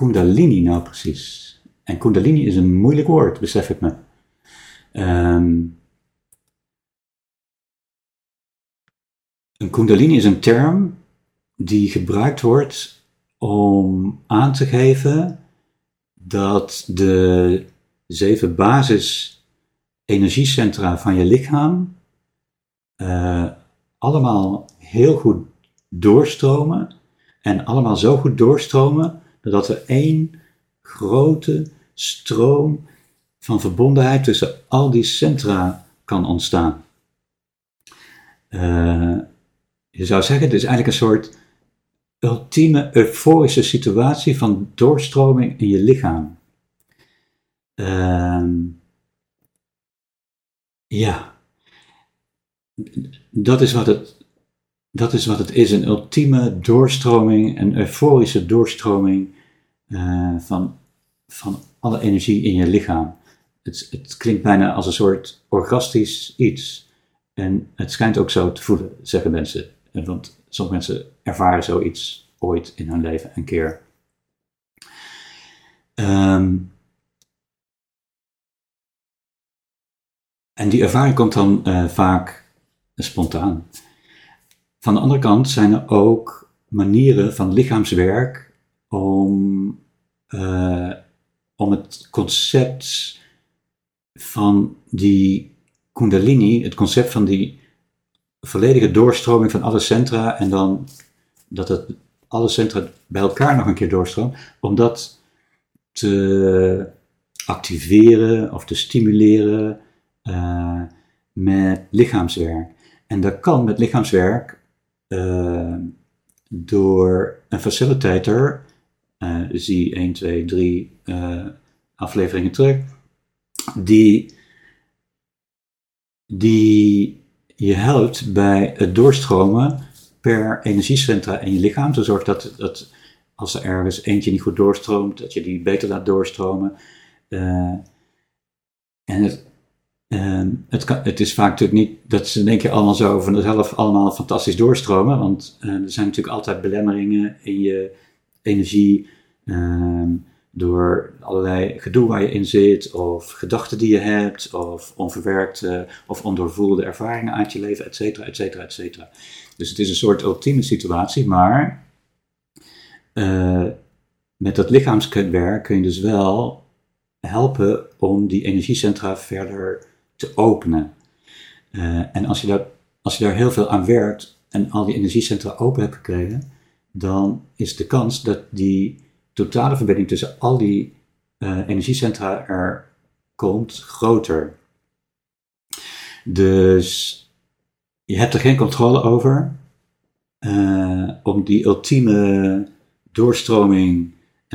Kundalini nou precies? En Kundalini is een moeilijk woord, besef ik me. Ehm, een Kundalini is een term die gebruikt wordt om aan te geven dat de zeven basis energiecentra van je lichaam uh, allemaal heel goed doorstromen en allemaal zo goed doorstromen dat er één grote stroom van verbondenheid tussen al die centra kan ontstaan. Uh, je zou zeggen, het is eigenlijk een soort ultieme euforische situatie van doorstroming in je lichaam. Uh, ja, dat is wat het dat is wat het is, een ultieme doorstroming, een euforische doorstroming uh, van, van alle energie in je lichaam. Het, het klinkt bijna als een soort orgastisch iets. En het schijnt ook zo te voelen, zeggen mensen. Want sommige mensen ervaren zoiets ooit in hun leven een keer. Um, en die ervaring komt dan uh, vaak spontaan. Van de andere kant zijn er ook manieren van lichaamswerk om, uh, om het concept van die Kundalini, het concept van die volledige doorstroming van alle centra en dan dat het alle centra bij elkaar nog een keer doorstroomt, om dat te activeren of te stimuleren uh, met lichaamswerk. En dat kan met lichaamswerk uh, door een facilitator, uh, zie 1, 2, 3 uh, afleveringen terug, die, die je helpt bij het doorstromen per energiecentra in je lichaam. Zorgt dat, dat als er ergens eentje niet goed doorstroomt, dat je die beter laat doorstromen. Uh, en het, Ehm, het, het, is vaak natuurlijk niet dat ze denk je allemaal zo vanzelf allemaal fantastisch doorstromen, want uh, er zijn natuurlijk altijd belemmeringen in je energie uh, door allerlei gedoe waar je in zit, of gedachten die je hebt, of onverwerkte of ondoorvoelde ervaringen uit je leven, et cetera, et cetera, et cetera. Dus het is een soort ultieme situatie, maar uh, met dat lichaamswerk kun je dus wel helpen om die energiecentra verder te openen. Uh, en als je, daar, als je daar heel veel aan werkt en al die energiecentra open hebt gekregen, dan is de kans dat die totale verbinding tussen al die uh, energiecentra er komt groter. Dus je hebt er geen controle over uh, om die ultieme doorstroming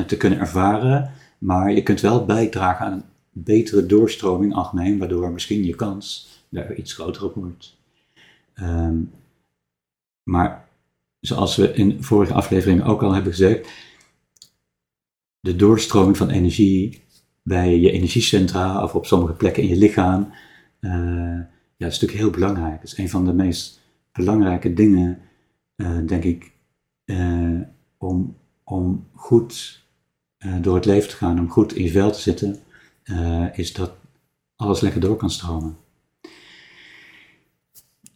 te kunnen ervaren, maar je kunt wel bijdragen aan betere doorstroming algemeen, waardoor misschien je kans daar iets groter op wordt. Um, maar zoals we in vorige afleveringen ook al hebben gezegd, de doorstroming van energie bij je energiecentra of op sommige plekken in je lichaam, uh, ja, is natuurlijk heel belangrijk. Het is een van de meest belangrijke dingen, uh, denk ik, uh, om, om goed door het leven te gaan, om goed in je vel te zitten, uh, is dat alles lekker door kan stromen.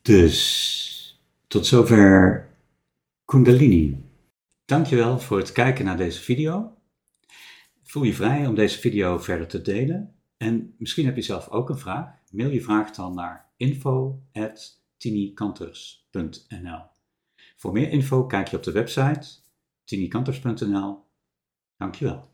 Dus tot zover Kundalini. Dankjewel voor het kijken naar deze video. Voel je vrij om deze video verder te delen. En misschien heb je zelf ook een vraag. Mail je vraag dan naar info.tinikanters.nl Voor meer info kijk je op de website tinikanters.nl. Dankjewel.